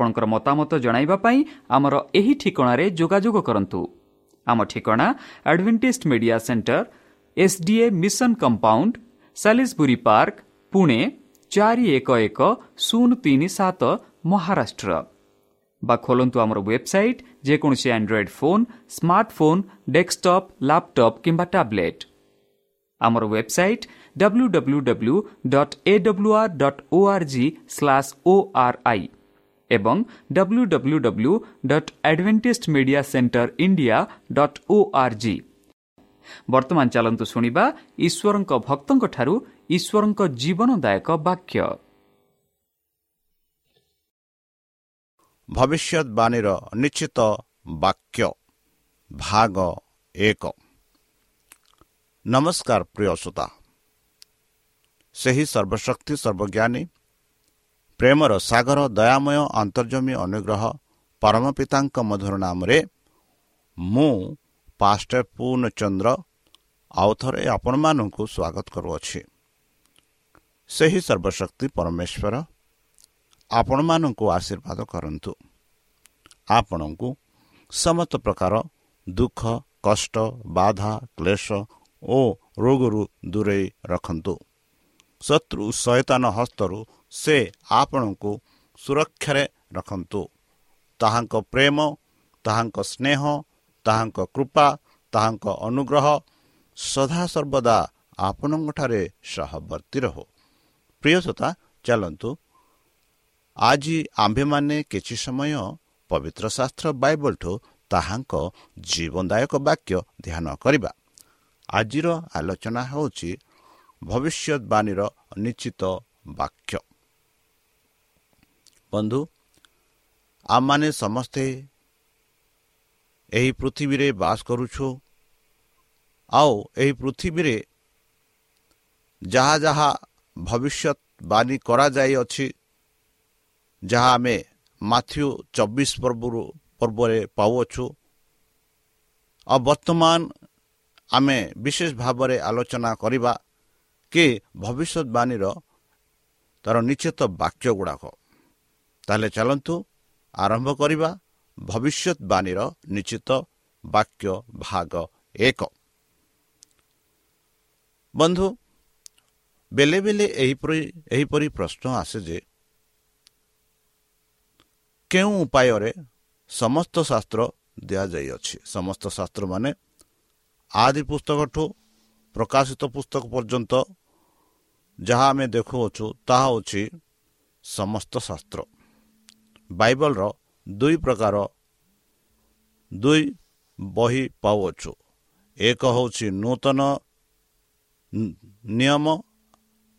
ଆପଣଙ୍କର ମତାମତ ଜଣାଇବା ପାଇଁ ଆମର ଏହି ଠିକଣାରେ ଯୋଗାଯୋଗ କରନ୍ତୁ। ଆମ ଠିକଣା Adventist media centre SDA mission compound Salisbury park Pune ଚାରି ଏକ ଏକ ଶୂନ ତିନି ସାତ ମହାରାଷ୍ଟ୍ର। ବା ଖୋଲନ୍ତୁ ଆମର ୱେବସାଇଟ୍ ଯେକୌଣସି android phone smartphone desktop laptop କିମ୍ବା ଟ୍ୟାବ୍ଲେଟ୍ ଆମର website W W W dot A W R dot O R G slash O R I ଏବଂ W W W dot Adventist media centre India dot O R G ବର୍ତ୍ତମାନ ଚାଲନ୍ତୁ ଶୁଣିବା ଈଶ୍ୱରଙ୍କ ଭକ୍ତଙ୍କଠାରୁ ଈଶ୍ୱରଙ୍କ ଜୀବନଦାୟକ ବାକ୍ୟ ଭବିଷ୍ୟତବାଣୀର ନିଶ୍ଚିତ ବାକ୍ୟ ଭାଗ ଏକ ନମସ୍କାର ପ୍ରିୟ ଶ୍ରୋତା ସେହି ସର୍ବଶକ୍ତି ସର୍ବଜ୍ଞାନୀ ପ୍ରେମର ସାଗର ଦୟାମୟ ଅନ୍ତର୍ଜମୀ ଅନୁଗ୍ରହ ପରମ ପିତାଙ୍କ ମଧୁର ନାମରେ ମୁଁ ପାଷ୍ଟ ପୂର୍ଣ୍ଣଚନ୍ଦ୍ର ଆଉ ଥରେ ଆପଣମାନଙ୍କୁ ସ୍ୱାଗତ କରୁଅଛି। ସେହି ସର୍ବଶକ୍ତି ପରମେଶ୍ୱର ଆପଣମାନଙ୍କୁ ଆଶୀର୍ବାଦ କରନ୍ତୁ। ଆପଣଙ୍କୁ ସମସ୍ତ ପ୍ରକାର ଦୁଃଖ କଷ୍ଟ ବାଧା କ୍ଲେଶ ଓ ରୋଗରୁ ଦୂରେଇ ରଖନ୍ତୁ। ଶତ୍ରୁ ସୈତାନ ହସ୍ତରୁ ସେ ଆପଣଙ୍କୁ ସୁରକ୍ଷାରେ ରଖନ୍ତୁ। ତାହାଙ୍କ ପ୍ରେମ ତାହାଙ୍କ ସ୍ନେହ ତାହାଙ୍କ କୃପା ତାହାଙ୍କ ଅନୁଗ୍ରହ ସଦାସର୍ବଦା ଆପଣଙ୍କଠାରେ ସହବର୍ତ୍ତୀ ରହୁ। ପ୍ରିୟସତା ଚାଲନ୍ତୁ। ଆଜି ଆମ୍ଭେମାନେ କିଛି ସମୟ ପବିତ୍ର ଶାସ୍ତ୍ର ବାଇବଲଠୁ ତାହାଙ୍କ ଜୀବନଦାୟକ ବାକ୍ୟ ଧ୍ୟାନ କରିବା। ଆଜିର ଆଲୋଚନା ହେଉଛି ଭବିଷ୍ୟତବାଣୀର ନିଶ୍ଚିତ ବାକ୍ୟ ବନ୍ଧୁ ଆମମାନେ ସମସ୍ତେ ଏହି ପୃଥିବୀରେ ବାସ କରୁଛୁ ଆଉ ଏହି ପୃଥିବୀରେ ଯାହା ଯାହା ଭବିଷ୍ୟତବାଣୀ କରାଯାଇଅଛି ଯାହା ଆମେ ମାଥ୍ୟୁ ଚବିଶ ପର୍ବରୁ ପର୍ବରେ ପାଉଅଛୁ ଆଉ ବର୍ତ୍ତମାନ ଆମେ ବିଶେଷ ଭାବରେ ଆଲୋଚନା କରିବା କି ଭବିଷ୍ୟତବାଣୀର ତା'ର ନିଶ୍ଚିତ ବାକ୍ୟ ଗୁଡ଼ାକ ତାହେଲେ ଚାଲନ୍ତୁ ଆରମ୍ଭ କରିବା ଭବିଷ୍ୟତବାଣୀର ନିଶ୍ଚିତ ବାକ୍ୟ ଭାଗ ଏକ। ବନ୍ଧୁ ବେଲେ ବେଲେ ଏହିପରି ଏହିପରି ପ୍ରଶ୍ନ ଆସେ ଯେ କେଉଁ ଉପାୟରେ ସମସ୍ତ ଶାସ୍ତ୍ର ଦିଆଯାଇଅଛି? ସମସ୍ତ ଶାସ୍ତ୍ରମାନେ ଆଦି ପୁସ୍ତକଠୁ ପ୍ରକାଶିତ ପୁସ୍ତକ ପର୍ଯ୍ୟନ୍ତ ଯାହା ଆମେ ଦେଖୁଅଛୁ ତାହା ହେଉଛି ସମସ୍ତ ଶାସ୍ତ୍ର। ବାଇବଲର ଦୁଇ ପ୍ରକାର ଦୁଇ ବହି ପାଉଅଛୁ। ଏକ ହେଉଛି ନୂତନ ନିୟମ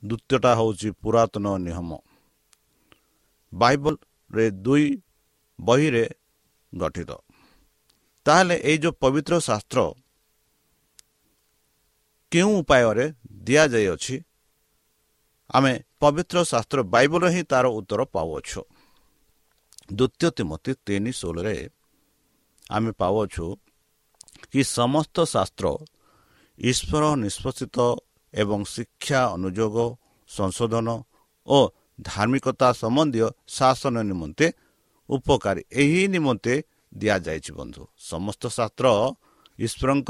ଦ୍ୱିତୀୟଟା ହେଉଛି ପୁରାତନ ନିୟମ। ବାଇବଲରେ ଦୁଇ ବହିରେ ଗଠିତ। ତାହେଲେ ଏଇ ଯେଉଁ ପବିତ୍ର ଶାସ୍ତ୍ର କେଉଁ ଉପାୟରେ ଦିଆଯାଇଅଛି? ଆମେ ପବିତ୍ର ଶାସ୍ତ୍ର ବାଇବଲ ହିଁ ତାର ଉତ୍ତର ପାଉଅଛୁ। ଦ୍ୱିତୀୟ ତିମତି ତିନି ଷୋହଳରେ ଆମେ ପାଉଅଛୁ କି ସମସ୍ତ ଶାସ୍ତ୍ର ଈଶ୍ୱର ନିଷ୍ପତ୍ତିତ ଏବଂ ଶିକ୍ଷା ଅନୁଯୋଗ ସଂଶୋଧନ ଓ ଧାର୍ମିକତା ସମ୍ବନ୍ଧୀୟ ଶାସନ ନିମନ୍ତେ ଉପକାରୀ। ଏହି ନିମନ୍ତେ ଦିଆଯାଇଛି ବନ୍ଧୁ ସମସ୍ତ ଶାସ୍ତ୍ର ଈଶ୍ୱରଙ୍କ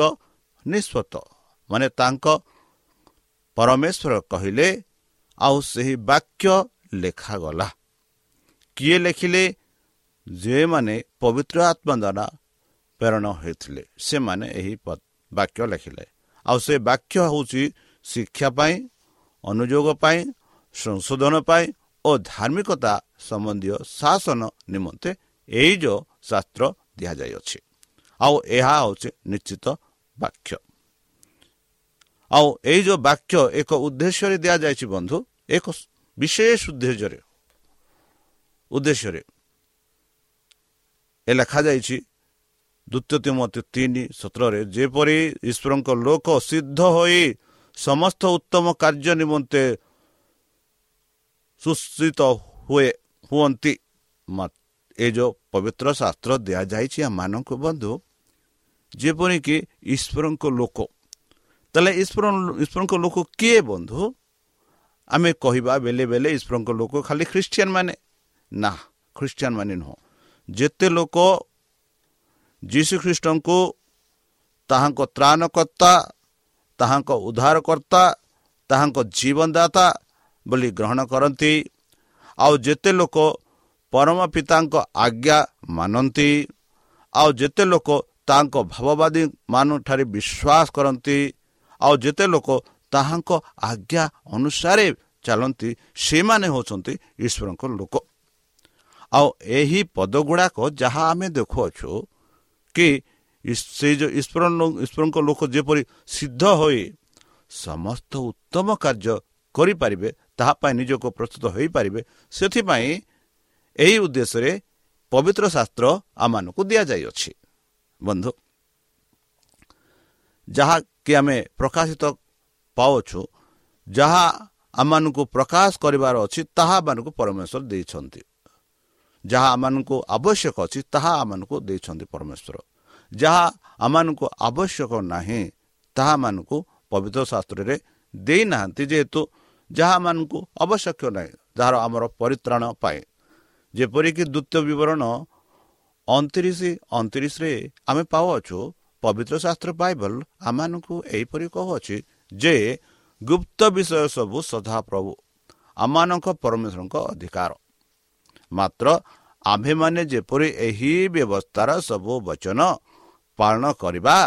ନିଷ୍ପତ୍ତ। ମାନେ ତାଙ୍କ ପରମେଶ୍ୱର କହିଲେ ଆଉ ସେହି ବାକ୍ୟ ଲେଖାଗଲା। କିଏ ଲେଖିଲେ? ଯେଉଁମାନେ ପବିତ୍ର ଆତ୍ମା ଦ୍ୱାରା ପ୍ରେରଣ ହୋଇଥିଲେ ସେମାନେ ଏହି ବାକ୍ୟ ଲେଖିଲେ। ଆଉ ସେ ବାକ୍ୟ ହେଉଛି ଶିକ୍ଷା ପାଇଁ ଅନୁଯୋଗ ପାଇଁ ସଂଶୋଧନ ପାଇଁ ଓ ଧାର୍ମିକତା ସମ୍ବନ୍ଧୀୟ ଶାସନ ନିମନ୍ତେ ଏଇ ଯେଉଁ ଶାସ୍ତ୍ର ଦିଆଯାଇଅଛି। ଆଉ ଏହା ହେଉଛି ନିଶ୍ଚିତ ବାକ୍ୟ। ଆଉ ଏଇ ଯେଉଁ ବାକ୍ୟ ଏକ ଉଦ୍ଦେଶ୍ୟରେ ଦିଆଯାଇଛି ବନ୍ଧୁ ଏକ ବିଶେଷ ଉଦ୍ଦେଶ୍ୟରେ ଉଦ୍ଦେଶ୍ୟରେ ଏ ଲେଖାଯାଇଛି ଦ୍ୱିତୀୟ ତିମତି ତିନି ସତରରେ ଯେପରି ଈଶ୍ୱରଙ୍କ ଲୋକ ସିଦ୍ଧ ହୋଇ ସମସ୍ତ ଉତ୍ତମ କାର୍ଯ୍ୟ ନିମନ୍ତେ ସୁସ୍ଥିତ ହୁଏ ହୁଅନ୍ତି ଏ ଯେଉଁ ପବିତ୍ର ଶାସ୍ତ୍ର ଦିଆଯାଇଛି ଆମମାନଙ୍କୁ ବନ୍ଧୁ ଯେପରିକି ଈଶ୍ୱରଙ୍କ ଲୋକ ତାହେଲେ ଈଶ୍ୱର ଈଶ୍ୱରଙ୍କ ଲୋକ କିଏ ବନ୍ଧୁ? ଆମେ କହିବା ବେଲେ ବେଲେ ଈଶ୍ୱରଙ୍କ ଲୋକ ଖାଲି ଖ୍ରୀଷ୍ଟିଆନ ମାନେ ନା ଖ୍ରୀଷ୍ଟିଆନ ମାନେ ନୁହଁ। ଯେତେ ଲୋକ ଯୀଶୁଖ୍ରୀଷ୍ଟଙ୍କୁ ତାହାଙ୍କ ତ୍ରାଣକର୍ତ୍ତା ତାହାଙ୍କ ଉଦ୍ଧାରକର୍ତ୍ତା ତାହାଙ୍କ ଜୀବନଦାତା ବୋଲି ଗ୍ରହଣ କରନ୍ତି ଆଉ ଯେତେ ଲୋକ ପରମ ପିତାଙ୍କ ଆଜ୍ଞା ମାନନ୍ତି ଆଉ ଯେତେ ଲୋକ ତାଙ୍କ ଭାବବାଦୀ ମାନଠାରେ ବିଶ୍ୱାସ କରନ୍ତି ଆଉ ଯେତେ ଲୋକ ତାହାଙ୍କ ଆଜ୍ଞା ଅନୁସାରେ ଚାଲନ୍ତି ସେମାନେ ହେଉଛନ୍ତି ଈଶ୍ୱରଙ୍କ ଲୋକ। ଆଉ ଏହି ପଦ ଗୁଡ଼ାକ ଯାହା ଆମେ ଦେଖୁଅଛୁ କି ସେ ଯେଉଁ ଈଶ୍ୱର ଈଶ୍ୱରଙ୍କ ଲୋକ ଯେପରି ସିଦ୍ଧ ହୋଇ ସମସ୍ତ ଉତ୍ତମ କାର୍ଯ୍ୟ କରିପାରିବେ ତାହା ପାଇଁ ନିଜକୁ ପ୍ରସ୍ତୁତ ହୋଇପାରିବେ ସେଥିପାଇଁ ଏହି ଉଦ୍ଦେଶ୍ୟରେ ପବିତ୍ର ଶାସ୍ତ୍ର ଆମମାନଙ୍କୁ ଦିଆଯାଇଅଛି। ବନ୍ଧୁ ଯାହାକି ଆମେ ପ୍ରକାଶିତ ପାଉଛୁ ଯାହା ଆମମାନଙ୍କୁ ପ୍ରକାଶ କରିବାର ଅଛି ତାହା ଆମମାନଙ୍କୁ ପରମେଶ୍ୱର ଦେଇଛନ୍ତି ଯାହା ଆମମାନଙ୍କୁ ଆବଶ୍ୟକ ଅଛି ତାହା ଆମମାନଙ୍କୁ ଦେଇଛନ୍ତି ପରମେଶ୍ୱର ଯାହା ଆମମାନଙ୍କୁ ଆବଶ୍ୟକ ନାହିଁ ତାହାମାନଙ୍କୁ ପବିତ୍ର ଶାସ୍ତ୍ରରେ ଦେଇନାହାନ୍ତି ଯେହେତୁ ଯାହାମାନଙ୍କୁ ଆବଶ୍ୟକ ନାହିଁ ଯାହାର ଆମର ପରିତ୍ରାଣ ପାଇଁ ଯେପରିକି ଦ୍ୱିତୀୟ ବିବରଣ ଅଣତିରିଶ ଅଣତିରିଶରେ ଆମେ ପାଉଅଛୁ ପବିତ୍ର ଶାସ୍ତ୍ର ବାଇବଲ ଆମମାନଙ୍କୁ ଏହିପରି କହୁଅଛି ଯେ ଗୁପ୍ତ ବିଷୟ ସବୁ ସଦାପ୍ରଭୁ ଆମମାନଙ୍କ ପରମେଶ୍ୱରଙ୍କ ଅଧିକାର। ମାତ୍ର ଆମ୍ଭେମାନେ ଯେପରି ଏହି ବ୍ୟବସ୍ଥାର ସବୁ ବଚନ ପାଳନ କରିବା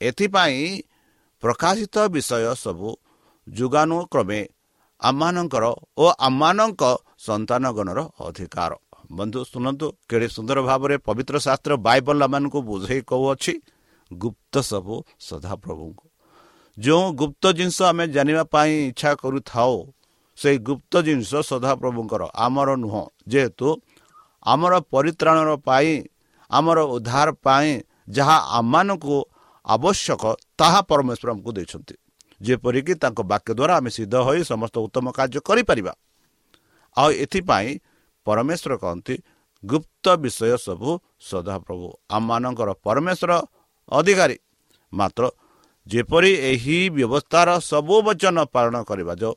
ଏଥିପାଇଁ ପ୍ରକାଶିତ ବିଷୟ ସବୁ ଯୁଗାନୁକ୍ରମେ ଆମମାନଙ୍କର ଓ ଆମମାନଙ୍କ ସନ୍ତାନଗଣର ଅଧିକାର। ବନ୍ଧୁ ଶୁଣନ୍ତୁ କେଡ଼େ ସୁନ୍ଦର ଭାବରେ ପବିତ୍ର ଶାସ୍ତ୍ର ବାଇବଲ ଆମମାନଙ୍କୁ ବୁଝେଇ କହୁଅଛି। ଗୁପ୍ତ ସବୁ ସଦାପ୍ରଭୁଙ୍କୁ। ଯେଉଁ ଗୁପ୍ତ ଜିନିଷ ଆମେ ଜାଣିବା ପାଇଁ ଇଚ୍ଛା କରୁଥାଉ ସେଇ ଗୁପ୍ତ ଜିନିଷ ସଦାପ୍ରଭୁଙ୍କର ଆମର ନୁହଁ। ଯେହେତୁ ଆମର ପରିତ୍ରାଣର ପାଇଁ ଆମର ଉଦ୍ଧାର ପାଇଁ ଯାହା ଆମମାନଙ୍କୁ ଆବଶ୍ୟକ ତାହା ପରମେଶ୍ୱର ଆମକୁ ଦେଇଛନ୍ତି। ଯେପରିକି ତାଙ୍କ ବାକ୍ୟ ଦ୍ୱାରା ଆମେ ସିଦ୍ଧ ହୋଇ ସମସ୍ତ ଉତ୍ତମ କାର୍ଯ୍ୟ କରିପାରିବା। ଆଉ ଏଥିପାଇଁ ପରମେଶ୍ୱର କହନ୍ତି ଗୁପ୍ତ ବିଷୟ ସବୁ ସଦାପ୍ରଭୁ ଆମମାନଙ୍କର ପରମେଶ୍ୱର ଅଧିକାରୀ। ମାତ୍ର ଯେପରି ଏହି ବ୍ୟବସ୍ଥାର ସବୁ ବଚନ ପାଳନ କରିବା ଯେଉଁ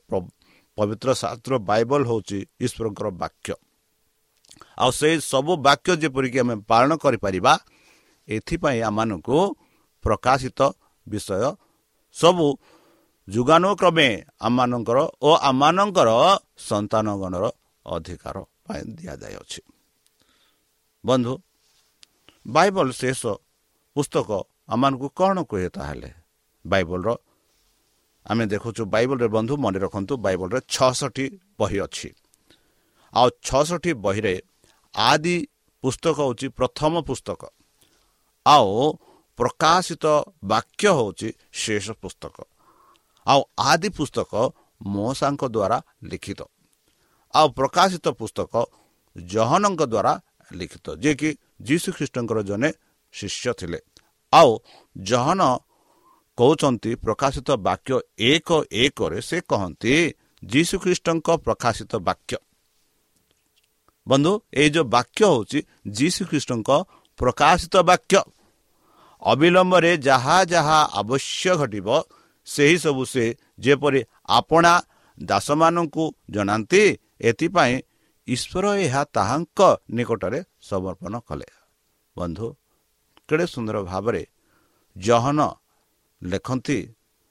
ପବିତ୍ର ଶାସ୍ତ୍ର ବାଇବଲ ହେଉଛି ଈଶ୍ୱରଙ୍କର ବାକ୍ୟ। ଆଉ ସେଇ ସବୁ ବାକ୍ୟ ଯେପରିକି ଆମେ ପାଳନ କରିପାରିବା ଏଥିପାଇଁ ଆମମାନଙ୍କୁ ପ୍ରକାଶିତ ବିଷୟ ସବୁ ଯୁଗାନୁକ୍ରମେ ଆମମାନଙ୍କର ଓ ଆମମାନଙ୍କର ସନ୍ତାନଗଣର ଅଧିକାର ପାଇଁ ଦିଆଯାଇଅଛି। ବନ୍ଧୁ ବାଇବଲ ଶେଷ ପୁସ୍ତକ ଆମମାନଙ୍କୁ କ'ଣ କୁହେ ତାହେଲେ? ବାଇବଲର ଆମେ ଦେଖୁଛୁ ବାଇବଲରେ ବନ୍ଧୁ ମନେ ରଖନ୍ତୁ ବାଇବଲରେ ଛଅଷଠି ବହି ଅଛି। ଆଉ ଛଅଷଠି ବହିରେ ଆଦି ପୁସ୍ତକ ହେଉଛି ପ୍ରଥମ ପୁସ୍ତକ। ଆଉ ପ୍ରକାଶିତ ବାକ୍ୟ ହେଉଛି ଶେଷ ପୁସ୍ତକ। ଆଉ ଆଦି ପୁସ୍ତକ ମହସାଙ୍କ ଦ୍ୱାରା ଲିଖିତ। ଆଉ ପ୍ରକାଶିତ ପୁସ୍ତକ ଜହନଙ୍କ ଦ୍ୱାରା ଲିଖିତ। ଯିଏକି ଯୀଶୁଖ୍ରୀଷ୍ଟଙ୍କର ଜଣେ ଶିଷ୍ୟ ଥିଲେ। ଆଉ ଜହନ କହୁଛନ୍ତି ପ୍ରକାଶିତ ବାକ୍ୟ ଏକ ଏକରେ ସେ କହନ୍ତି ଯୀଶୁଖ୍ରୀଷ୍ଟଙ୍କ ପ୍ରକାଶିତ ବାକ୍ୟ। ବନ୍ଧୁ ଏଇ ଯେଉଁ ବାକ୍ୟ ହେଉଛି ଯୀଶୁଖ୍ରୀଷ୍ଟଙ୍କ ପ୍ରକାଶିତ ବାକ୍ୟ। ଅବିଳମ୍ବରେ ଯାହା ଯାହା ଆବଶ୍ୟକ ଘଟିବ ସେହିସବୁ ସେ ଯେପରି ଆପଣା ଦାସମାନଙ୍କୁ ଜଣାନ୍ତି ଏଥିପାଇଁ ଈଶ୍ୱର ଏହା ତାହାଙ୍କ ନିକଟରେ ସମର୍ପଣ କଲେ। ବନ୍ଧୁ କେଡ଼େ ସୁନ୍ଦର ଭାବରେ ଜହନ ଲେଖନ୍ତି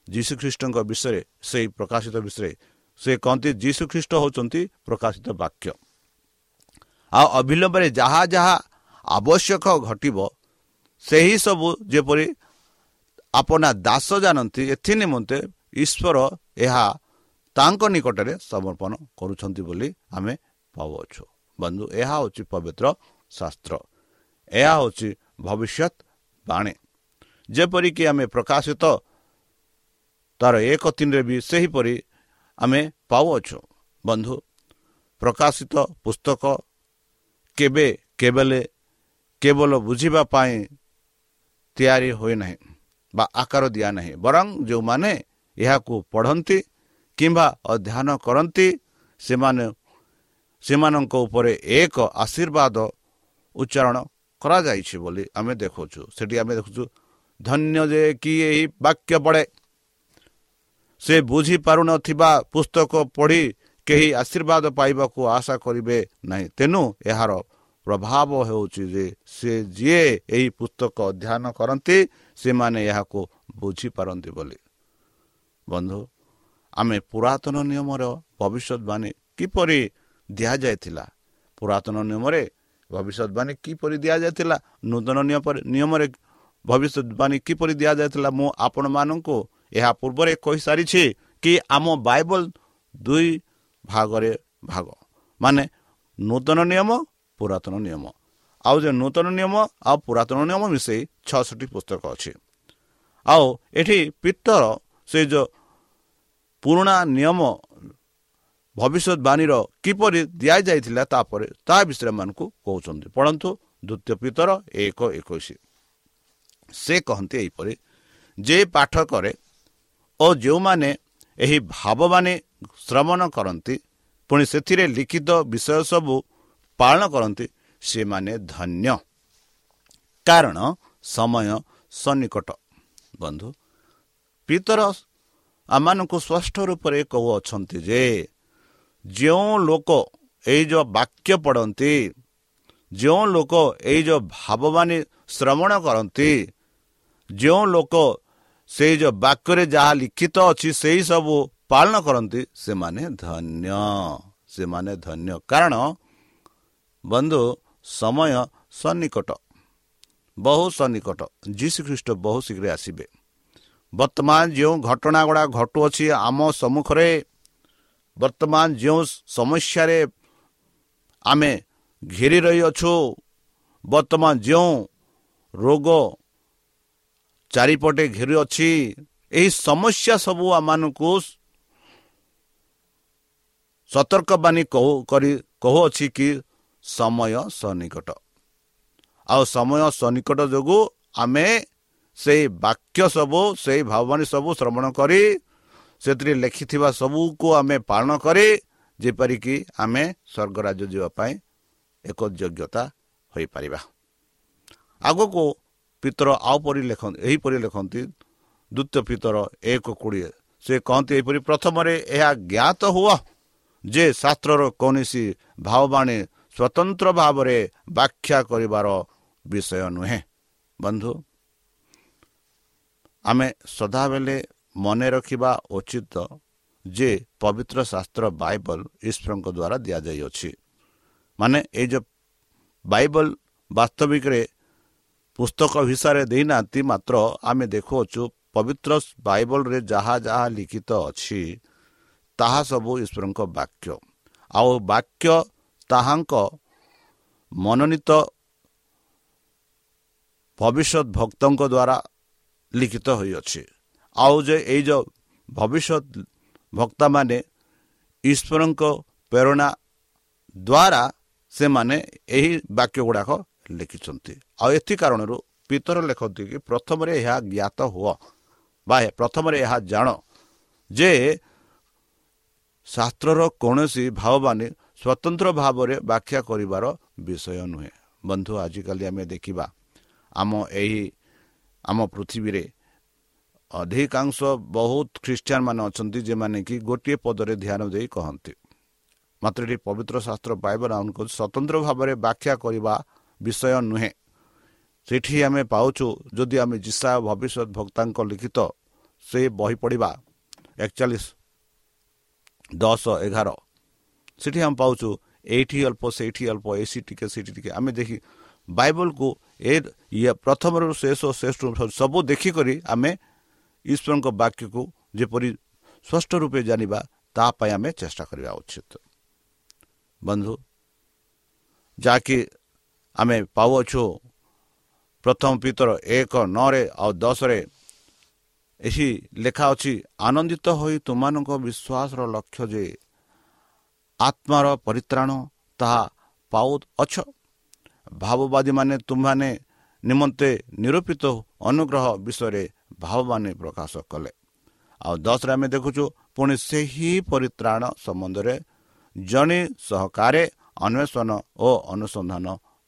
ଯୀଶୁଖ୍ରୀଷ୍ଟଙ୍କ ବିଷୟରେ ସେହି ପ୍ରକାଶିତ ବିଷୟରେ। ସେ କହନ୍ତି ଯୀଶୁଖ୍ରୀଷ୍ଟ ହେଉଛନ୍ତି ପ୍ରକାଶିତ ବାକ୍ୟ। ଆଉ ଅବିଳମ୍ବରେ ଯାହା ଯାହା ଆବଶ୍ୟକ ଘଟିବ ସେହି ସବୁ ଯେପରି ଆପଣା ଦାସ ଜାଣନ୍ତି ଏଥି ନିମନ୍ତେ ଈଶ୍ୱର ଏହା ତାଙ୍କ ନିକଟରେ ସମର୍ପଣ କରୁଛନ୍ତି ବୋଲି ଆମେ ପାଉଅଛୁ ବନ୍ଧୁ ଏହା ହେଉଛି ପବିତ୍ର ଶାସ୍ତ୍ର। ଏହା ହେଉଛି ଭବିଷ୍ୟତ ବାଣୀ। ଯେପରିକି ଆମେ ପ୍ରକାଶିତ ତାର ଏକ ତିନିରେ ବି ସେହିପରି ଆମେ ପାଉଅଛୁ। ବନ୍ଧୁ ପ୍ରକାଶିତ ପୁସ୍ତକ କେବେ କେବେଲେ କେବଳ ବୁଝିବା ପାଇଁ ତିଆରି ହୋଇନାହିଁ ବା ଆକାର ଦିଆ ନାହିଁ ବରଂ ଯେଉଁମାନେ ଏହାକୁ ପଢ଼ନ୍ତି କିମ୍ବା ଅଧ୍ୟୟନ କରନ୍ତି ସେମାନେ ସେମାନଙ୍କ ଉପରେ ଏକ ଆଶୀର୍ବାଦ ଉଚ୍ଚାରଣ କରାଯାଇଛି ବୋଲି ଆମେ ଦେଖୁଛୁ। ସେଠି ଆମେ ଦେଖୁଛୁ ଧନ୍ୟ ଯେ କି ଏହି ବାକ୍ୟ ପଢ଼େ। ସେ ବୁଝିପାରୁନଥିବା ପୁସ୍ତକ ପଢ଼ି କେହି ଆଶୀର୍ବାଦ ପାଇବାକୁ ଆଶା କରିବେ ନାହିଁ। ତେଣୁ ଏହାର ପ୍ରଭାବ ହେଉଛି ଯେ ସେ ଯିଏ ଏହି ପୁସ୍ତକ ଅଧ୍ୟୟନ କରନ୍ତି ସେମାନେ ଏହାକୁ ବୁଝିପାରନ୍ତି ବୋଲି। ବନ୍ଧୁ ଆମେ ପୁରାତନ ନିୟମର ଭବିଷ୍ୟତବାଣୀ କିପରି ଦିଆଯାଇଥିଲା? ପୁରାତନ ନିୟମରେ ଭବିଷ୍ୟତବାଣୀ କିପରି ଦିଆଯାଇଥିଲା ନୂତନ ନିୟମରେ ଭବିଷ୍ୟତବାଣୀ କିପରି ଦିଆଯାଇଥିଲା ମୁଁ ଆପଣମାନଙ୍କୁ ଏହା ପୂର୍ବରେ କହିସାରିଛି କି ଆମ ବାଇବଲ ଦୁଇ ଭାଗରେ ଭାଗ। ମାନେ ନୂତନ ନିୟମ ପୁରାତନ ନିୟମ। ଆଉ ଯେ ନୂତନ ନିୟମ ଆଉ ପୁରାତନ ନିୟମ ମିଶାଇ ଛଅଷଠି ପୁସ୍ତକ ଅଛି। ଆଉ ଏଠି ପିତ୍ତର ସେ ଯେଉଁ ପୁରୁଣା ନିୟମ ଭବିଷ୍ୟତବାଣୀର କିପରି ଦିଆଯାଇଥିଲା ତାପରେ ତା ବିଷୟରେ ଏମାନଙ୍କୁ କହୁଛନ୍ତି। ପଢ଼ନ୍ତୁ ଦ୍ୱିତୀୟ ପିତର ଏକ ଏକୋଇଶ। ସେ କହନ୍ତି ଏହିପରି ଯେ ପାଠ କରେ ଓ ଯେଉଁମାନେ ଏହି ଭାବମାନେ ଶ୍ରବଣ କରନ୍ତି ପୁଣି ସେଥିରେ ଲିଖିତ ବିଷୟ ସବୁ ପାଳନ କରନ୍ତି ସେମାନେ ଧନ୍ୟ। କାରଣ ସମୟ ସନ୍ନିକଟ। ବନ୍ଧୁ ପିତର ଆମମାନଙ୍କୁ ସ୍ପଷ୍ଟ ରୂପରେ କହୁଅଛନ୍ତି ଯେ ଯେଉଁ ଲୋକ ଏଇ ଯେଉଁ ବାକ୍ୟ ପଢ଼ନ୍ତି ଯେଉଁ ଲୋକ ଏଇ ଯେଉଁ ଭାବବାନୀ ଶ୍ରବଣ କରନ୍ତି ଯେଉଁ ଲୋକ ସେଇ ଯେଉଁ ବାକ୍ୟରେ ଯାହା ଲିଖିତ ଅଛି ସେଇ ସବୁ ପାଳନ କରନ୍ତି ସେମାନେ ଧନ୍ୟ ସେମାନେ ଧନ୍ୟ। କାରଣ ବନ୍ଧୁ ସମୟ ସନ୍ନିକଟ ବହୁ ସନ୍ନିକଟ। ଯୀଶୁ ଖ୍ରୀଷ୍ଟ ବହୁ ଶୀଘ୍ର ଆସିବେ। ବର୍ତ୍ତମାନ ଯେଉଁ ଘଟଣା ଗୁଡ଼ା ଘଟୁଅଛି ଆମ ସମ୍ମୁଖରେ ବର୍ତ୍ତମାନ ଯେଉଁ ସମସ୍ୟାରେ ଆମେ ଘେରି ରହିଅଛୁ ବର୍ତ୍ତମାନ ଯେଉଁ ରୋଗ ଚାରିପଟେ ଘେରି ଅଛି ଏହି ସମସ୍ୟା ସବୁ ଆମମାନଙ୍କୁ ସତର୍କବାଣୀ କହୁ କରି କହୁଅଛି କି ସମୟ ସନ୍ନିକଟ ଆଉ ସମୟ ସନ୍ନିକଟ ଯୋଗୁଁ ଆମେ ସେଇ ବାକ୍ୟ ସବୁ ସେଇ ଭାବବାଣୀ ସବୁ ଶ୍ରବଣ କରି ସେଥିରେ ଲେଖିଥିବା ସବୁକୁ ଆମେ ପାଳନ କରି ଯେପରିକି ଆମେ ସ୍ୱର୍ଗରାଜ୍ୟ ଯିବା ପାଇଁ ଏକ ଯୋଗ୍ୟତା ହୋଇପାରିବା। ଆଗକୁ ପିତର ଆଉ ପରି ଲେଖନ୍ତି ଏହିପରି ଲେଖନ୍ତି ଦ୍ୱିତୀୟ ପିତର ଏକ କୋଡ଼ିଏ। ସେ କହନ୍ତି ଏହିପରି ପ୍ରଥମରେ ଏହା ଜ୍ଞାତ ହୁଅ ଯେ ଶାସ୍ତ୍ରର କୌଣସି ଭାବବାଣୀ ସ୍ୱତନ୍ତ୍ର ଭାବରେ ବ୍ୟାଖ୍ୟା କରିବାର ବିଷୟ ନୁହେଁ। ବନ୍ଧୁ ଆମେ ସଦାବେଳେ ମନେ ରଖିବା ଉଚିତ ଯେ ପବିତ୍ର ଶାସ୍ତ୍ର ବାଇବଲ ଈଶ୍ୱରଙ୍କ ଦ୍ୱାରା ଦିଆଯାଇଅଛି। ମାନେ ଏଇ ଯେଉଁ ବାଇବଲ ବାସ୍ତବିକରେ ପୁସ୍ତକ ହିସାବରେ ଦେଇନାହାନ୍ତି ମାତ୍ର ଆମେ ଦେଖୁଅଛୁ ପବିତ୍ର ବାଇବଲରେ ଯାହା ଯାହା ଲିଖିତ ଅଛି ତାହା ସବୁ ଈଶ୍ୱରଙ୍କ ବାକ୍ୟ। ଆଉ ବାକ୍ୟ ତାହାଙ୍କ ମନୋନୀତ ଭବିଷ୍ୟତ ଭକ୍ତଙ୍କ ଦ୍ୱାରା ଲିଖିତ ହୋଇଅଛି। ଆଉ ଯେ ଏଇ ଯେଉଁ ଭବିଷ୍ୟତ ଭକ୍ତାମାନେ ଈଶ୍ୱରଙ୍କ ପ୍ରେରଣା ଦ୍ୱାରା ସେମାନେ ଏହି ବାକ୍ୟ ଗୁଡ଼ାକ ଲେଖିଛନ୍ତି। ଆଉ ଏଥି କାରଣରୁ ପିତର ଲେଖନ୍ତି କି ପ୍ରଥମରେ ଏହା ଜ୍ଞାତ ହୁଅ ବା ପ୍ରଥମରେ ଏହା ଜାଣ ଯେ ଶାସ୍ତ୍ରର କୌଣସି ଭାବବାନୀ ସ୍ୱତନ୍ତ୍ର ଭାବରେ ବ୍ୟାଖ୍ୟା କରିବାର ବିଷୟ ନୁହେଁ। ବନ୍ଧୁ ଆଜିକାଲି ଆମେ ଦେଖିବା ଆମ ଏହି ଆମ ପୃଥିବୀରେ ଅଧିକାଂଶ ବହୁତ ଖ୍ରୀଷ୍ଟିଆନ ମାନେ ଅଛନ୍ତି ଯେଉଁମାନେ କି ଗୋଟିଏ ପଦରେ ଧ୍ୟାନ ଦେଇ କହନ୍ତି। ମାତ୍ର ଏଠି ପବିତ୍ର ଶାସ୍ତ୍ର ପାଇବା ଆମକୁ ସ୍ୱତନ୍ତ୍ର ଭାବରେ ବ୍ୟାଖ୍ୟା କରିବା ବିଷୟ ନୁହେଁ। ସେଠି ଆମେ ପାଉଛୁ ଯଦି ଆମେ ଜିସା ଭବିଷ୍ୟତ ଭକ୍ତାଙ୍କ ଲିଖିତ ସେ ବହି ପଢ଼ିବା ଏକଚାଳିଶ ଦଶ ଏଗାର ସେଠି ଆମେ ପାଉଛୁ ଏଇଠି ଅଳ୍ପ ସେଇଠି ଅଳ୍ପ ଏସି ଟିକେ ସେଇଠି ଟିକେ। ଆମେ ଦେଖି ବାଇବଲକୁ ଏ ଇଏ ପ୍ରଥମରୁ ଶେଷ ଶ୍ରେଷ୍ଠ ସବୁ ଦେଖିକରି ଆମେ ଈଶ୍ୱରଙ୍କ ବାକ୍ୟକୁ ଯେପରି ସ୍ପଷ୍ଟ ରୂପେ ଜାଣିବା ତା ପାଇଁ ଆମେ ଚେଷ୍ଟା କରିବା ଉଚିତ। ବନ୍ଧୁ ଯାହାକି ଆମେ ପାଉଅଛୁ ପ୍ରଥମ ପିତର ଏକ ନଅରେ ଆଉ ଦଶରେ ଏହି ଲେଖା ଅଛି ଆନନ୍ଦିତ ହୋଇ ତୁମମାନଙ୍କ ବିଶ୍ୱାସର ଲକ୍ଷ୍ୟ ଯେ ଆତ୍ମାର ପରିତ୍ରାଣ ତାହା ପାଉଅଛ। ଭାବବାଦୀମାନେ ତୁମମାନେ ନିମନ୍ତେ ନିରୂପିତ ଅନୁଗ୍ରହ ବିଷୟରେ ଭାବମାନେ ପ୍ରକାଶ କଲେ। ଆଉ ଦଶରେ ଆମେ ଦେଖୁଛୁ ପୁଣି ସେହି ପରିତ୍ରାଣ ସମ୍ବନ୍ଧରେ ଜଣେ ସହକାରେ ଅନ୍ୱେଷଣ ଓ ଅନୁସନ୍ଧାନ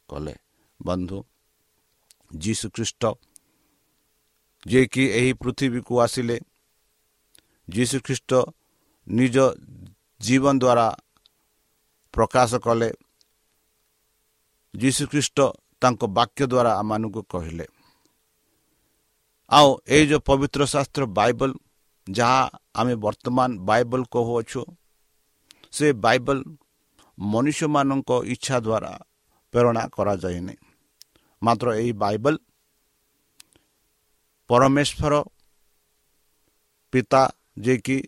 କଲେ। ବନ୍ଧୁ ଯୀଶୁଖ୍ରୀଷ୍ଟ ଯିଏକି ଏହି ପୃଥିବୀକୁ ଆସିଲେ ଯୀଶୁଖ୍ରୀଷ୍ଟ ନିଜ ଜୀବନ ଦ୍ୱାରା ପ୍ରକାଶ କଲେ। ଯୀଶୁଖ୍ରୀଷ୍ଟ ତାଙ୍କ ବାକ୍ୟ ଦ୍ୱାରା ଆମମାନଙ୍କୁ କହିଲେ ଆଉ ଏଇ ଯେଉଁ ପବିତ୍ର ଶାସ୍ତ୍ର ବାଇବଲ ଯାହା ଆମେ ବର୍ତ୍ତମାନ ବାଇବଲ କହୁଅଛୁ ସେ ବାଇବଲ ମନୁଷ୍ୟମାନଙ୍କ ଇଚ୍ଛା ଦ୍ୱାରା ପ୍ରେରଣା କରାଯାଇନି ମାତ୍ର ଏହି ବାଇବଲ ପରମେଶ୍ୱର ପିତା ଯିଏକି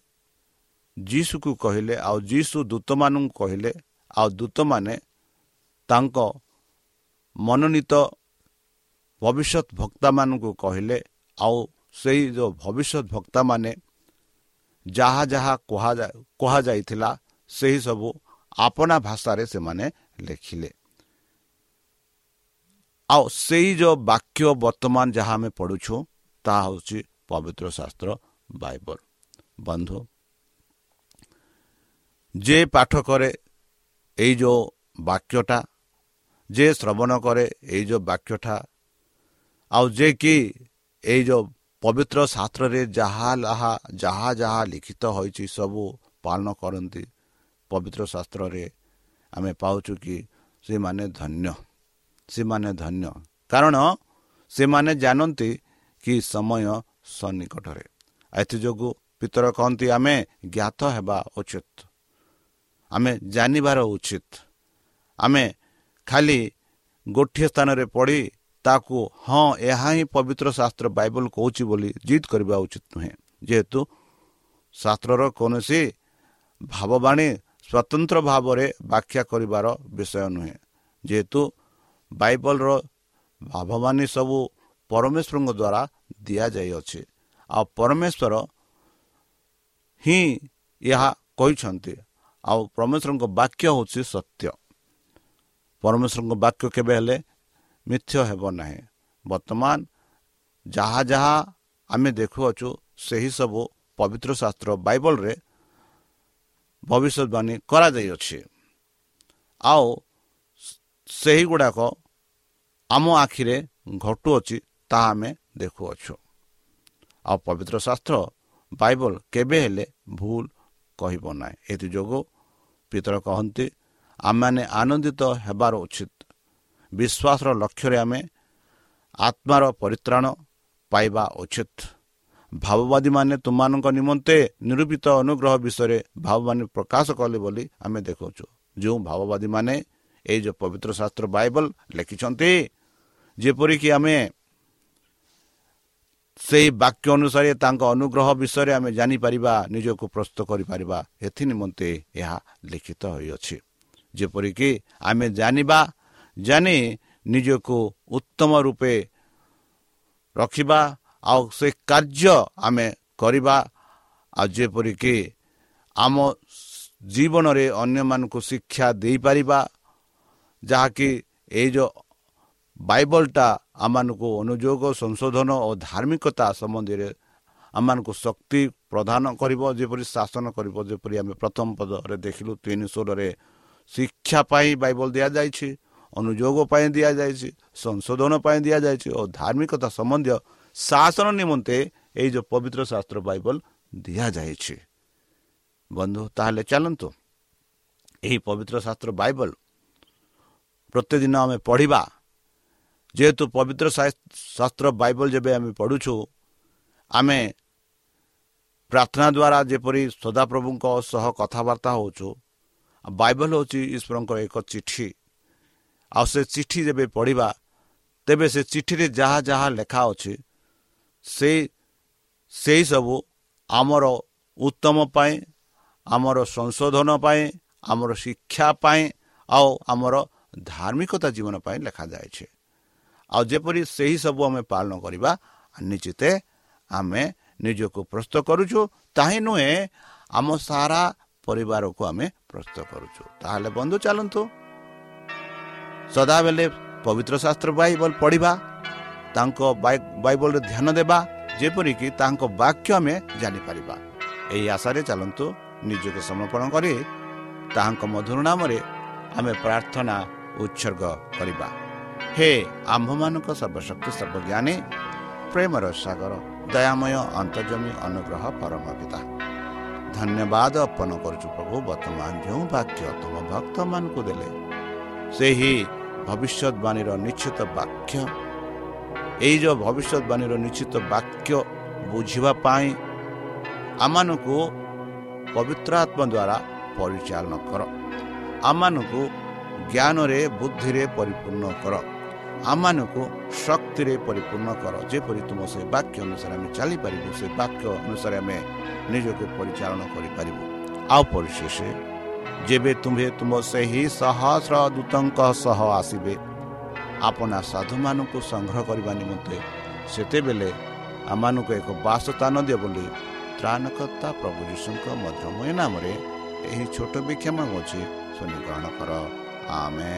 ଯୀଶୁକୁ କହିଲେ ଆଉ ଯୀଶୁ ଦୂତମାନଙ୍କୁ କହିଲେ ଆଉ ଦୂତମାନେ ତାଙ୍କ ମନୋନୀତ ଭବିଷ୍ୟତ ଭକ୍ତାମାନଙ୍କୁ କହିଲେ ଆଉ ସେଇ ଯେଉଁ ଭବିଷ୍ୟତ ଭକ୍ତାମାନେ ଯାହା ଯାହା କୁହାଯାଏ କୁହାଯାଇଥିଲା ସେହି ସବୁ ଆପଣା ଭାଷାରେ ସେମାନେ ଲେଖିଲେ ଆଉ ସେଇ ଯେଉଁ ବାକ୍ୟ ବର୍ତ୍ତମାନ ଯାହା ଆମେ ପଢ଼ୁଛୁ ତାହା ହେଉଛି ପବିତ୍ର ଶାସ୍ତ୍ର ବାଇବଲ ବନ୍ଧୁ ଯେ ପାଠ କରେ ଏଇ ଯେଉଁ ବାକ୍ୟଟା ଯେ ଶ୍ରବଣ କରେ ଏଇ ଯେଉଁ ବାକ୍ୟଟା ଆଉ ଯେ କି ଏଇ ଯେଉଁ ପବିତ୍ର ଶାସ୍ତ୍ରରେ ଯାହା ଯାହା ଯାହା ଯାହା ଲିଖିତ ହୋଇଛି ସବୁ ପାଳନ କରନ୍ତି। ପବିତ୍ର ଶାସ୍ତ୍ରରେ ଆମେ ପାଉଛୁ କି ସେମାନେ ଧନ୍ୟ ସେମାନେ ଧନ୍ୟ। କାରଣ ସେମାନେ ଜାଣନ୍ତି କି ସମୟ ସନ୍ନିକଟରେ। ଏଥିଯୋଗୁଁ ପିତର କହନ୍ତି ଆମେ ଜ୍ଞାତ ହେବା ଉଚିତ। ଆମେ ଜାଣିବାର ଉଚିତ। ଆମେ ଖାଲି ଗୋଟିଏ ସ୍ଥାନରେ ପଢ଼ି ତାକୁ ହଁ ଏହା ହିଁ ପବିତ୍ର ଶାସ୍ତ୍ର ବାଇବଲ କହୁଛି ବୋଲି ଜିଦ୍ କରିବା ଉଚିତ ନୁହେଁ। ଯେହେତୁ ଶାସ୍ତ୍ରର କୌଣସି ଭାବବାଣୀ ସ୍ୱତନ୍ତ୍ର ଭାବରେ ବ୍ୟାଖ୍ୟା କରିବାର ବିଷୟ ନୁହେଁ। ଯେହେତୁ ବାଇବଲର ଭାବବାଣୀ ସବୁ ପରମେଶ୍ୱରଙ୍କ ଦ୍ୱାରା ଦିଆଯାଇଅଛି। ଆଉ ପରମେଶ୍ୱର ହିଁ ଏହା କହିଛନ୍ତି। ଆଉ ପରମେଶ୍ୱରଙ୍କ ବାକ୍ୟ ହେଉଛି ସତ୍ୟ। ପରମେଶ୍ୱରଙ୍କ ବାକ୍ୟ କେବେ ହେଲେ ମିଥ୍ୟ ହେବ ନାହିଁ। ବର୍ତ୍ତମାନ ଯାହା ଯାହା ଆମେ ଦେଖୁଅଛୁ ସେହି ସବୁ ପବିତ୍ର ଶାସ୍ତ୍ର ବାଇବଲରେ ଭବିଷ୍ୟତବାଣୀ କରାଯାଇଅଛି। ଆଉ ସେହିଗୁଡ଼ାକ ଆମ ଆଖିରେ ଘଟୁଅଛି ତାହା ଆମେ ଦେଖୁଅଛୁ। ଆଉ ପବିତ୍ର ଶାସ୍ତ୍ର ବାଇବଲ କେବେ ହେଲେ ଭୁଲ କହିବ ନାହିଁ। ଏଥିଯୋଗୁଁ ପିତର କହନ୍ତି ଆମମାନେ ଆନନ୍ଦିତ ହେବାର ଉଚିତ ବିଶ୍ୱାସର ଲକ୍ଷ୍ୟରେ ଆମେ ଆତ୍ମାର ପରିତ୍ରାଣ ପାଇବା ଉଚିତ। ଭାବବାଦୀମାନେ ତୁମମାନଙ୍କ ନିମନ୍ତେ ନିରୂପିତ ଅନୁଗ୍ରହ ବିଷୟରେ ଭାବବାଣୀ ପ୍ରକାଶ କଲେ ବୋଲି ଆମେ ଦେଖାଉଛୁ ଯେଉଁ ଭାବବାଦୀମାନେ ଏଇ ଯେଉଁ ପବିତ୍ର ଶାସ୍ତ୍ର ବାଇବଲ ଲେଖିଛନ୍ତି ଯେପରିକି ଆମେ ସେହି ବାକ୍ୟ ଅନୁସାରେ ତାଙ୍କ ଅନୁଗ୍ରହ ବିଷୟରେ ଆମେ ଜାଣିପାରିବା ନିଜକୁ ପ୍ରସ୍ତୁତ କରିପାରିବା ଏଥି ନିମନ୍ତେ ଏହା ଲିଖିତ ହୋଇଅଛି। ଯେପରିକି ଆମେ ଜାଣିବା ଜାଣି ନିଜକୁ ଉତ୍ତମ ରୂପେ ରଖିବା ଆଉ ସେ କାର୍ଯ୍ୟ ଆମେ କରିବା ଆଉ ଯେପରିକି ଆମ ଜୀବନରେ ଅନ୍ୟମାନଙ୍କୁ ଶିକ୍ଷା ଦେଇପାରିବା ଯାହାକି ଏଇ ଯେଉଁ ବାଇବଲଟା ଆମମାନଙ୍କୁ ଅନୁଯୋଗ ସଂଶୋଧନ ଓ ଧାର୍ମିକତା ସମ୍ବନ୍ଧରେ ଆମମାନଙ୍କୁ ଶକ୍ତି ପ୍ରଦାନ କରିବ ଯେପରି ଶାସନ କରିବ ଯେପରି ଆମେ ପ୍ରଥମ ପଦରେ ଦେଖିଲୁ ତିନି ସ୍ୱରରେ ଶିକ୍ଷା ପାଇଁ ବାଇବଲ ଦିଆଯାଇଛି ଅନୁଯୋଗ ପାଇଁ ଦିଆଯାଇଛି ସଂଶୋଧନ ପାଇଁ ଦିଆଯାଇଛି ଓ ଧାର୍ମିକତା ସମ୍ବନ୍ଧୀୟ ଶାସନ ନିମନ୍ତେ ଏଇ ଯେଉଁ ପବିତ୍ର ଶାସ୍ତ୍ର ବାଇବଲ ଦିଆଯାଇଛି। ବନ୍ଧୁ ତାହେଲେ ଚାଲନ୍ତୁ। ଏହି ପବିତ୍ର ଶାସ୍ତ୍ର ବାଇବଲ ପ୍ରତ୍ୟେକ ଦିନ ଆମେ ପଢ଼ିବା। ଯେହେତୁ ପବିତ୍ର ଶାସ୍ତ୍ର ବାଇବଲ ଯେବେ ଆମେ ପଢ଼ୁଛୁ ଆମେ ପ୍ରାର୍ଥନା ଦ୍ୱାରା ଯେପରି ସଦାପ୍ରଭୁଙ୍କ ସହ କଥାବାର୍ତ୍ତା ହେଉଛୁ ବାଇବଲ ହେଉଛି ଈଶ୍ୱରଙ୍କର ଏକ ଚିଠି। ଆଉ ସେ ଚିଠି ଯେବେ ପଢ଼ିବା ତେବେ ସେ ଚିଠିରେ ଯାହା ଯାହା ଲେଖା ଅଛି ସେ ସେଇ ସବୁ ଆମର ଉତ୍ତମ ପାଇଁ ଆମର ସଂଶୋଧନ ପାଇଁ ଆମର ଶିକ୍ଷା ପାଇଁ ଆଉ ଆମର ଧାର୍ମିକତା ଜୀବନ ପାଇଁ ଲେଖାଯାଇଛି ଆଉ ଯେପରି ସେହି ସବୁ ଆମେ ପାଳନ କରିବା ନିଶ୍ଚିତ ଆମେ ନିଜକୁ ପ୍ରସ୍ତୁତ କରୁଛୁ। ତାହିଁ ନୁହେଁ ଆମ ସାରା ପରିବାରକୁ ଆମେ ପ୍ରସ୍ତୁତ କରୁଛୁ। ତାହେଲେ ବନ୍ଧୁ ଚାଲନ୍ତୁ। ସଦାବେଳେ ପବିତ୍ର ଶାସ୍ତ୍ର ବାଇବଲ ପଢ଼ିବା ତାଙ୍କ ବାଇବଲରେ ଧ୍ୟାନ ଦେବା ଯେପରିକି ତାଙ୍କ ବାକ୍ୟ ଆମେ ଜାଣିପାରିବା। ଏହି ଆଶାରେ ଚାଲନ୍ତୁ ନିଜକୁ ସମର୍ପଣ କରି ତାହାଙ୍କ ମଧୁର ନାମରେ ଆମେ ପ୍ରାର୍ଥନା ଉତ୍ସର୍ଗ କରିବା। ହେ ଆମ୍ଭମାନଙ୍କ ସର୍ବଶକ୍ତି ସର୍ବଜ୍ଞାନୀ ପ୍ରେମର ସାଗର ଦୟାମୟ ଅନ୍ତର୍ଜମୀ ଅନୁଗ୍ରହ ପରମ ପିତା ଧନ୍ୟବାଦ ଅର୍ପଣ କରୁଛୁ ପ୍ରଭୁ ବର୍ତ୍ତମାନ ଯେଉଁ ବାକ୍ୟ ତୁମ ଭକ୍ତମାନଙ୍କୁ ଦେଲେ ସେହି ଭବିଷ୍ୟତବାଣୀର ନିଶ୍ଚିତ ବାକ୍ୟ ଏଇ ଯେଉଁ ଭବିଷ୍ୟତବାଣୀର ନିଶ୍ଚିତ ବାକ୍ୟ ବୁଝିବା ପାଇଁ ଆମମାନଙ୍କୁ ପବିତ୍ର ଆତ୍ମା ଦ୍ୱାରା ପରିଚାଳନା କର ଆମମାନଙ୍କୁ ଜ୍ଞାନରେ ବୁଦ୍ଧିରେ ପରିପୂର୍ଣ୍ଣ କର ଆମମାନଙ୍କୁ ଶକ୍ତିରେ ପରିପୂର୍ଣ୍ଣ କର ଯେପରି ତୁମ ସେ ବାକ୍ୟ ଅନୁସାରେ ଆମେ ଚାଲିପାରିବୁ ସେ ବାକ୍ୟ ଅନୁସାରେ ଆମେ ନିଜକୁ ପରିଚାଳନା କରିପାରିବୁ ଆଉ ପରିଶେଷ ଯେବେ ତୁମ୍ଭେ ତୁମ ସେହି ସହସ୍ର ଦୂତଙ୍କ ସହ ଆସିବେ ଆପଣା ସାଧୁମାନଙ୍କୁ ସଂଗ୍ରହ କରିବା ନିମନ୍ତେ ସେତେବେଳେ ଆମମାନଙ୍କୁ ଏକ ବାସସ୍ଥାନ ଦିଅ ବୋଲି ତ୍ରାଣକର୍ତ୍ତା ପ୍ରଭୁ ଯୀଶୁଙ୍କ ମଧୁମୟ ନାମରେ ଏହି ଛୋଟ ବିକ୍ଷମ ହେଉଛି ଗ୍ରହଣ କର ଆମେ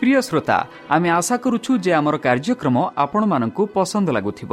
ପ୍ରିୟ ଶ୍ରୋତା ଆମେ ଆଶା କରୁଛୁ ଯେ ଆମର କାର୍ଯ୍ୟକ୍ରମ ଆପଣମାନଙ୍କୁ ପସନ୍ଦ ଲାଗୁଥିବ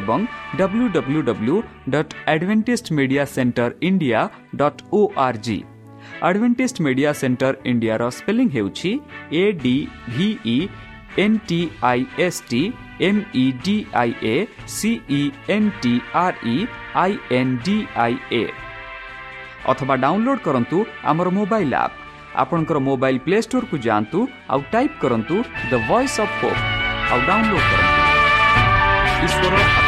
ଏବଂ W W W dot Adventist media centre India dot O R G Adventist media centre ଇଣ୍ଡିଆର ସ୍ପେଲିଂ ହେଉଛି A D V E N T I S T M E D I A C E N T R E I N D I A ଅଥବା download କରନ୍ତୁ ଆମର mobile app ଆପଣଙ୍କର mobile play ଷ୍ଟୋରକୁ ଯାଆନ୍ତୁ ଆଉ type କରନ୍ତୁ the voice of hope ଆଉ download କରନ୍ତୁ। ଈଶ୍ୱର